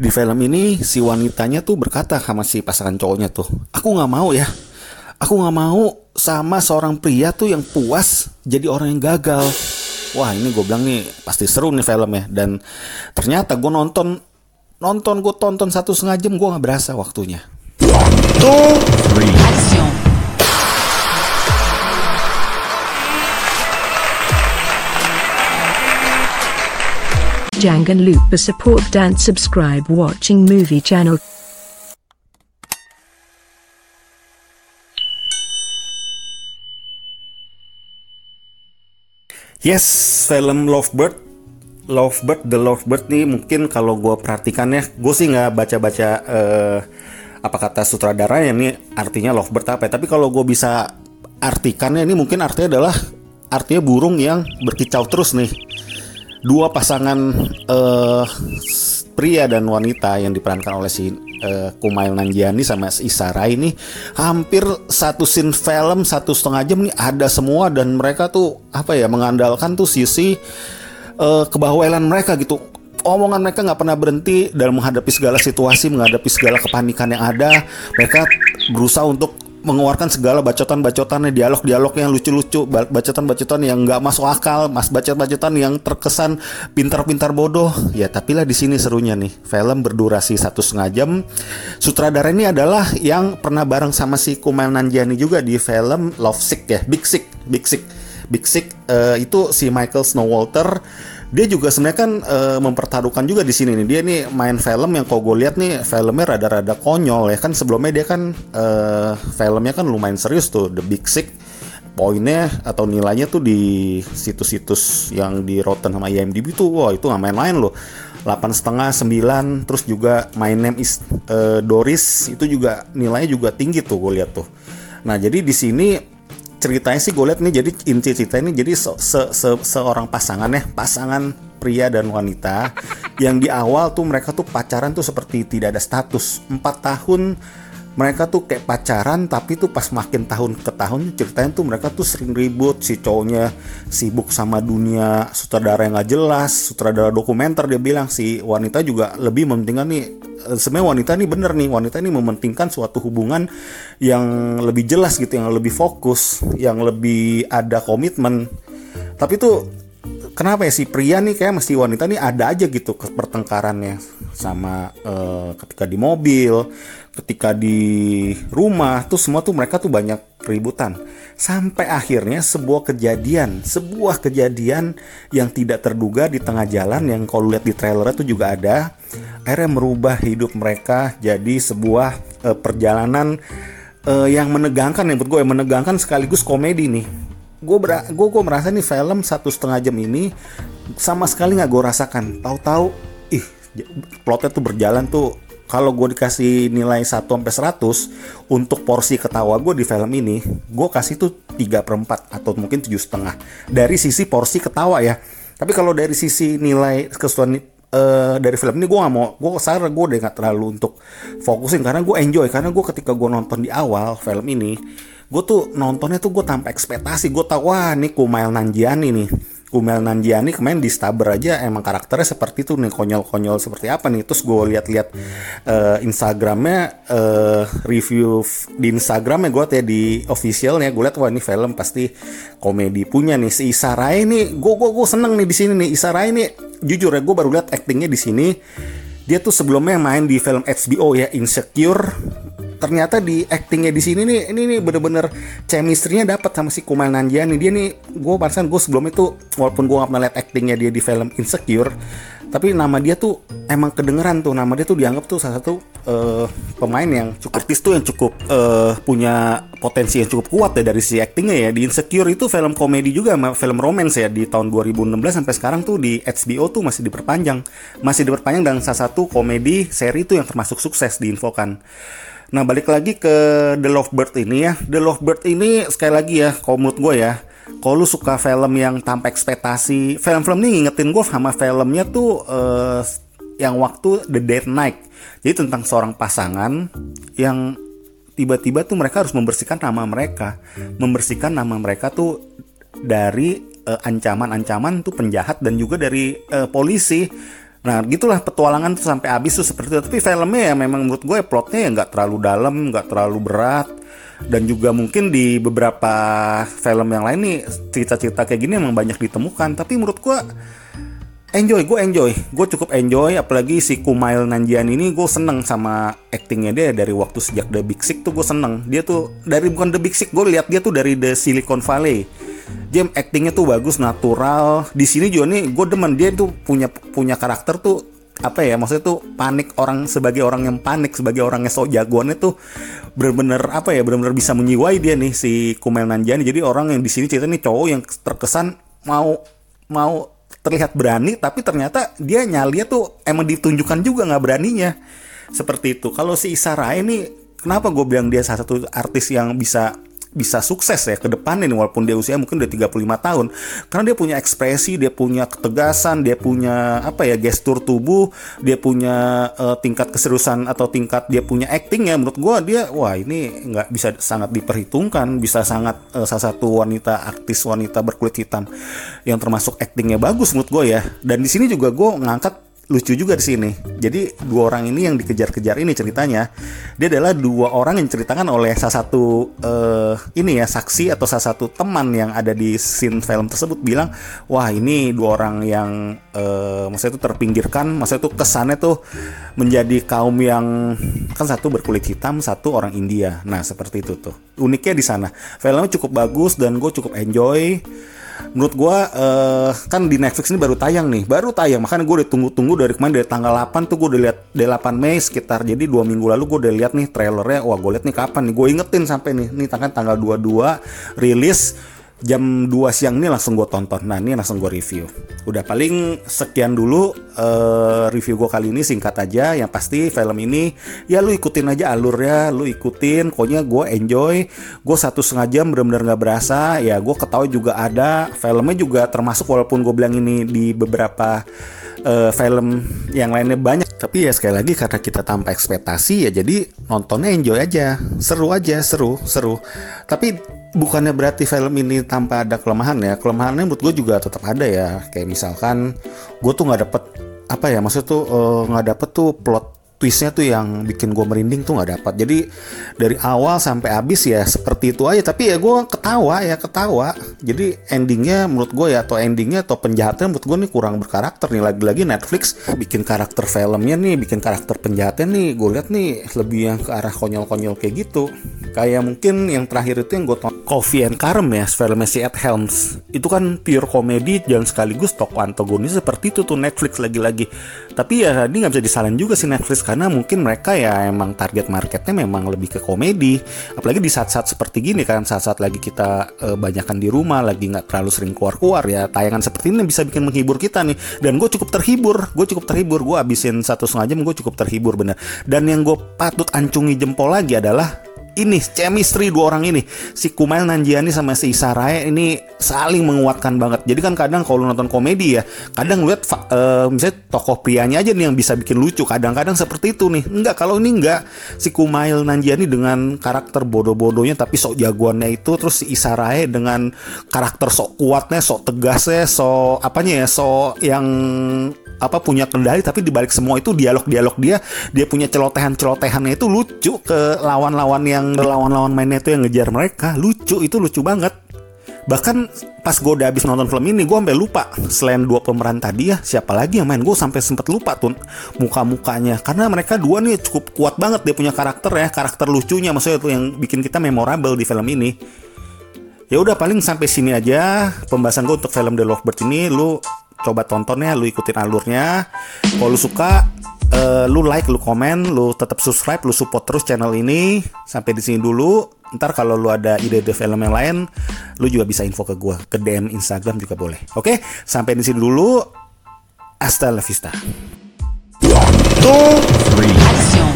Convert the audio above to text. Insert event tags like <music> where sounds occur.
di film ini si wanitanya tuh berkata sama si pasangan cowoknya tuh, aku nggak mau ya, aku nggak mau sama seorang pria tuh yang puas jadi orang yang gagal. Wah ini gue bilang nih pasti seru nih filmnya dan ternyata gue nonton nonton gue tonton satu setengah jam gue nggak berasa waktunya. Two, Jangan lupa support dan subscribe watching movie channel. Yes, film Lovebird, Lovebird, The Lovebird nih mungkin kalau gue perhatikan ya, gue sih nggak baca-baca eh, apa kata sutradara ya ini artinya Lovebird apa ya. Tapi kalau gue bisa artikannya ini mungkin artinya adalah artinya burung yang berkicau terus nih. Dua pasangan eh, pria dan wanita yang diperankan oleh si eh, Kumail Nanjiani sama Isara ini hampir satu scene film satu setengah jam nih ada semua dan mereka tuh apa ya mengandalkan tuh sisi eh, kebawelan mereka gitu. Omongan mereka nggak pernah berhenti dalam menghadapi segala situasi menghadapi segala kepanikan yang ada. Mereka berusaha untuk mengeluarkan segala bacotan-bacotannya dialog-dialog yang lucu-lucu ba- bacotan-bacotan yang nggak masuk akal mas bacotan-bacotan yang terkesan pintar-pintar bodoh. Ya tapi lah di sini serunya nih film berdurasi satu setengah jam. Sutradara ini adalah yang pernah bareng sama si Kumail Nanjiani juga di film Love Sick ya Big Sick Big Sick. Big Sick eh, itu si Michael Snowalter dia juga sebenarnya kan eh, mempertaruhkan juga di sini nih. Dia nih main film yang kalau gue lihat nih filmnya rada-rada konyol ya. Kan sebelumnya dia kan eh, filmnya kan lumayan serius tuh. The Big Sick poinnya atau nilainya tuh di situs-situs yang di Rotten sama IMDb tuh wah itu nggak main-main loh. Delapan setengah sembilan terus juga My Name is eh, Doris itu juga nilainya juga tinggi tuh gue lihat tuh. Nah jadi di sini ceritanya sih gue lihat nih jadi inti cerita ini jadi se, se- se- seorang pasangan ya pasangan pria dan wanita <laughs> yang di awal tuh mereka tuh pacaran tuh seperti tidak ada status. Empat tahun mereka tuh kayak pacaran tapi tuh pas makin tahun ke tahun ceritanya tuh mereka tuh sering ribut. Si cowoknya sibuk sama dunia sutradara yang gak jelas sutradara dokumenter dia bilang. Si wanita juga lebih mementingkan nih eh, sebenarnya wanita nih bener nih wanita ini mementingkan suatu hubungan yang lebih jelas gitu yang lebih fokus yang lebih ada komitmen. Tapi tuh kenapa ya si pria nih kayak mesti wanita nih ada aja gitu pertengkarannya sama eh, ketika di mobil, ketika di rumah tuh semua tuh mereka tuh banyak keributan. Sampai akhirnya sebuah kejadian, sebuah kejadian yang tidak terduga di tengah jalan yang kalau lihat di trailer itu juga ada akhirnya merubah hidup mereka jadi sebuah eh, perjalanan eh, yang menegangkan ya menurut gue menegangkan sekaligus komedi nih gue gue gue merasa nih film satu setengah jam ini sama sekali nggak gue rasakan. Tahu-tahu ih plotnya tuh berjalan tuh. Kalau gue dikasih nilai 1 sampai 100 untuk porsi ketawa gue di film ini gue kasih tuh 3 per 4 atau mungkin tujuh setengah. Dari sisi porsi ketawa ya. Tapi kalau dari sisi nilai keseluruhan eh, dari film ini gue gak mau gue ke sana gue udah gak terlalu untuk fokusin. Karena gue enjoy karena gue ketika gue nonton di awal film ini gue tuh nontonnya tuh gue tanpa ekspektasi. Gue tahu wah ini Kumail Nanjiani nih. Kumail Nanjiani kemarin di Stabber aja emang karakternya seperti itu nih konyol-konyol seperti apa nih. Terus gue lihat-lihat eh, Instagramnya eh, review di Instagramnya gue ya di officialnya gue lihat wah ini film pasti komedi punya nih. Si Isarai nih gue gue gue seneng nih di sini nih. Isarai nih jujur ya gue baru lihat actingnya di sini. Dia tuh sebelumnya main di film HBO ya Insecure ternyata di actingnya di sini nih ini nih bener-bener chemistry-nya dapat sama si Kumail Nanjiani. Dia nih gue barusan gue sebelum itu walaupun gue gak pernah lihat actingnya dia di film Insecure tapi nama dia tuh emang kedengeran tuh. Nama dia tuh dianggap tuh salah satu eh, pemain yang cukup artis tuh yang cukup eh, punya potensi yang cukup kuat ya dari si actingnya ya. Di Insecure itu film komedi juga film romance ya. Di tahun 2016 sampai sekarang tuh di HBO tuh masih diperpanjang. Masih diperpanjang dan salah satu komedi seri tuh yang termasuk sukses diinfokan Nah balik lagi ke The Lovebird ini ya. The Lovebird ini sekali lagi ya Kalau menurut gue ya Kalau lu suka film yang tanpa ekspektasi Film-film ini ngingetin gue sama filmnya tuh eh, Yang waktu The Dead Night. Jadi tentang seorang pasangan Yang tiba-tiba tuh mereka harus membersihkan nama mereka. Membersihkan nama mereka tuh Dari eh, ancaman-ancaman tuh penjahat Dan juga dari eh, polisi Nah gitulah petualangan tuh sampai habis tuh seperti itu. Tapi filmnya ya memang menurut gue plotnya ya nggak terlalu dalam, nggak terlalu berat. Dan juga mungkin di beberapa film yang lain nih cerita-cerita kayak gini emang banyak ditemukan. Tapi menurut gue enjoy, gue enjoy, gue cukup enjoy. Apalagi si Kumail Nanjian ini gue seneng sama actingnya dia dari waktu sejak The Big Sick tuh gue seneng. Dia tuh dari bukan The Big Sick, gue lihat dia tuh dari The Silicon Valley dia actingnya tuh bagus natural. Di sini juga nih gue demen. Dia tuh punya punya karakter tuh apa ya maksudnya tuh panik orang sebagai orang yang panik sebagai orang yang so jagoannya tuh bener-bener apa ya bener-bener bisa menyiwai dia nih si Kumel Nanjani jadi orang yang di sini cerita nih cowok yang terkesan mau mau terlihat berani tapi ternyata dia nyalinya tuh emang ditunjukkan juga nggak beraninya. Seperti itu. Kalau si Isara ini kenapa gue bilang dia salah satu artis yang bisa bisa sukses ya ke depan ini walaupun dia usia mungkin udah 35 tahun. Karena dia punya ekspresi dia punya ketegasan dia punya apa ya gestur tubuh dia punya uh, tingkat keseriusan atau tingkat dia punya acting ya menurut gue dia wah ini nggak bisa sangat diperhitungkan bisa sangat uh, salah satu wanita artis wanita berkulit hitam yang termasuk actingnya bagus menurut gue ya. Dan di sini juga gue ngangkat lucu juga di sini. Jadi dua orang ini yang dikejar-kejar ini ceritanya, dia adalah dua orang yang diceritakan oleh salah satu uh, ini ya saksi atau salah satu teman yang ada di scene film tersebut bilang, wah ini dua orang yang uh, maksudnya itu terpinggirkan, maksudnya itu kesannya tuh menjadi kaum yang kan satu berkulit hitam, satu orang India. Nah seperti itu tuh. Uniknya di sana. Filmnya cukup bagus dan gue cukup enjoy menurut gue uh, kan di Netflix ini baru tayang nih. Baru tayang makanya gue udah tunggu-tunggu dari kemarin dari tanggal 8 tuh gue udah lihat dari 8 Mei sekitar. Jadi dua minggu lalu gue udah lihat nih trailernya. Wah gue lihat nih kapan nih. Gue ingetin sampai nih nih tanggal tanggal 22 rilis jam 2 siang ini langsung gue tonton. Nah ini langsung gue review. Udah paling sekian dulu uh, review gue kali ini singkat aja. Yang pasti film ini ya lu ikutin aja alurnya, lu ikutin. Pokoknya gue enjoy. Gue satu setengah jam bener-bener gak berasa. Ya gue ketahui juga ada. Filmnya juga termasuk walaupun gue bilang ini di beberapa uh, film yang lainnya banyak. Tapi ya sekali lagi karena kita tanpa ekspektasi ya jadi nontonnya enjoy aja. Seru aja, seru, seru. Tapi bukannya berarti film ini tanpa ada kelemahan ya? Kelemahannya menurut gue juga tetap ada ya. Kayak misalkan gue tuh nggak dapet apa ya maksud tuh eh, nggak uh, dapet tuh plot twistnya tuh yang bikin gue merinding tuh nggak dapat jadi dari awal sampai habis ya seperti itu aja. Tapi ya gue ketawa ya ketawa. Jadi endingnya menurut gue ya atau endingnya atau penjahatnya menurut gue nih kurang berkarakter nih. Lagi-lagi Netflix bikin karakter filmnya nih bikin karakter penjahatnya nih. Gue lihat nih lebih yang ke arah konyol-konyol kayak gitu. Kayak mungkin yang terakhir itu yang gue Coffee and Carm ya filmnya si Ed Helms. Itu kan pure komedi dan sekaligus tokoh antagonis seperti itu tuh Netflix lagi-lagi. Tapi ya ini nggak bisa disalahin juga si Netflix karena mungkin mereka ya emang target marketnya memang lebih ke komedi. Apalagi di saat-saat seperti gini kan saat-saat lagi kita e, banyakan di rumah lagi nggak terlalu sering keluar-keluar ya tayangan seperti ini bisa bikin menghibur kita nih. Dan gue cukup terhibur gue cukup terhibur gue habisin satu setengah jam gue cukup terhibur bener. Dan yang gue patut ancungi jempol lagi adalah ini chemistry dua orang ini. Si Kumail Nanjiani sama si Saraya ini saling menguatkan banget. Jadi kan kadang kalau nonton komedi ya kadang lihat uh, misalnya tokoh prianya aja nih yang bisa bikin lucu. Kadang-kadang seperti itu nih. Enggak kalau ini enggak. Si Kumail Nanjiani dengan karakter bodoh-bodohnya tapi sok jagoannya itu terus si Isarae dengan karakter sok kuatnya sok tegasnya sok apanya ya sok yang apa punya kendali tapi dibalik semua itu dialog-dialog dia dia punya celotehan-celotehannya itu lucu ke lawan-lawan yang lawan-lawan mainnya itu yang ngejar mereka lucu itu lucu banget. Bahkan pas gue udah habis nonton film ini gue sampai lupa selain dua pemeran tadi ya siapa lagi yang main? Gue sampai sempet lupa tuh muka mukanya karena mereka dua nih cukup kuat banget dia punya karakter ya karakter lucunya maksudnya itu yang bikin kita memorable di film ini. Ya udah paling sampai sini aja pembahasan gue untuk film The Lovebird ini. Lu coba tontonnya lu ikutin alurnya. Kalau lu suka uh, lu like, lu komen, lu tetap subscribe, lu support terus channel ini. Sampai di sini dulu. Ntar kalau lu ada ide-ide film yang lain, lu juga bisa info ke gua, ke DM Instagram juga boleh. Oke, okay? sampai di sini dulu. Hasta la vista. One, two.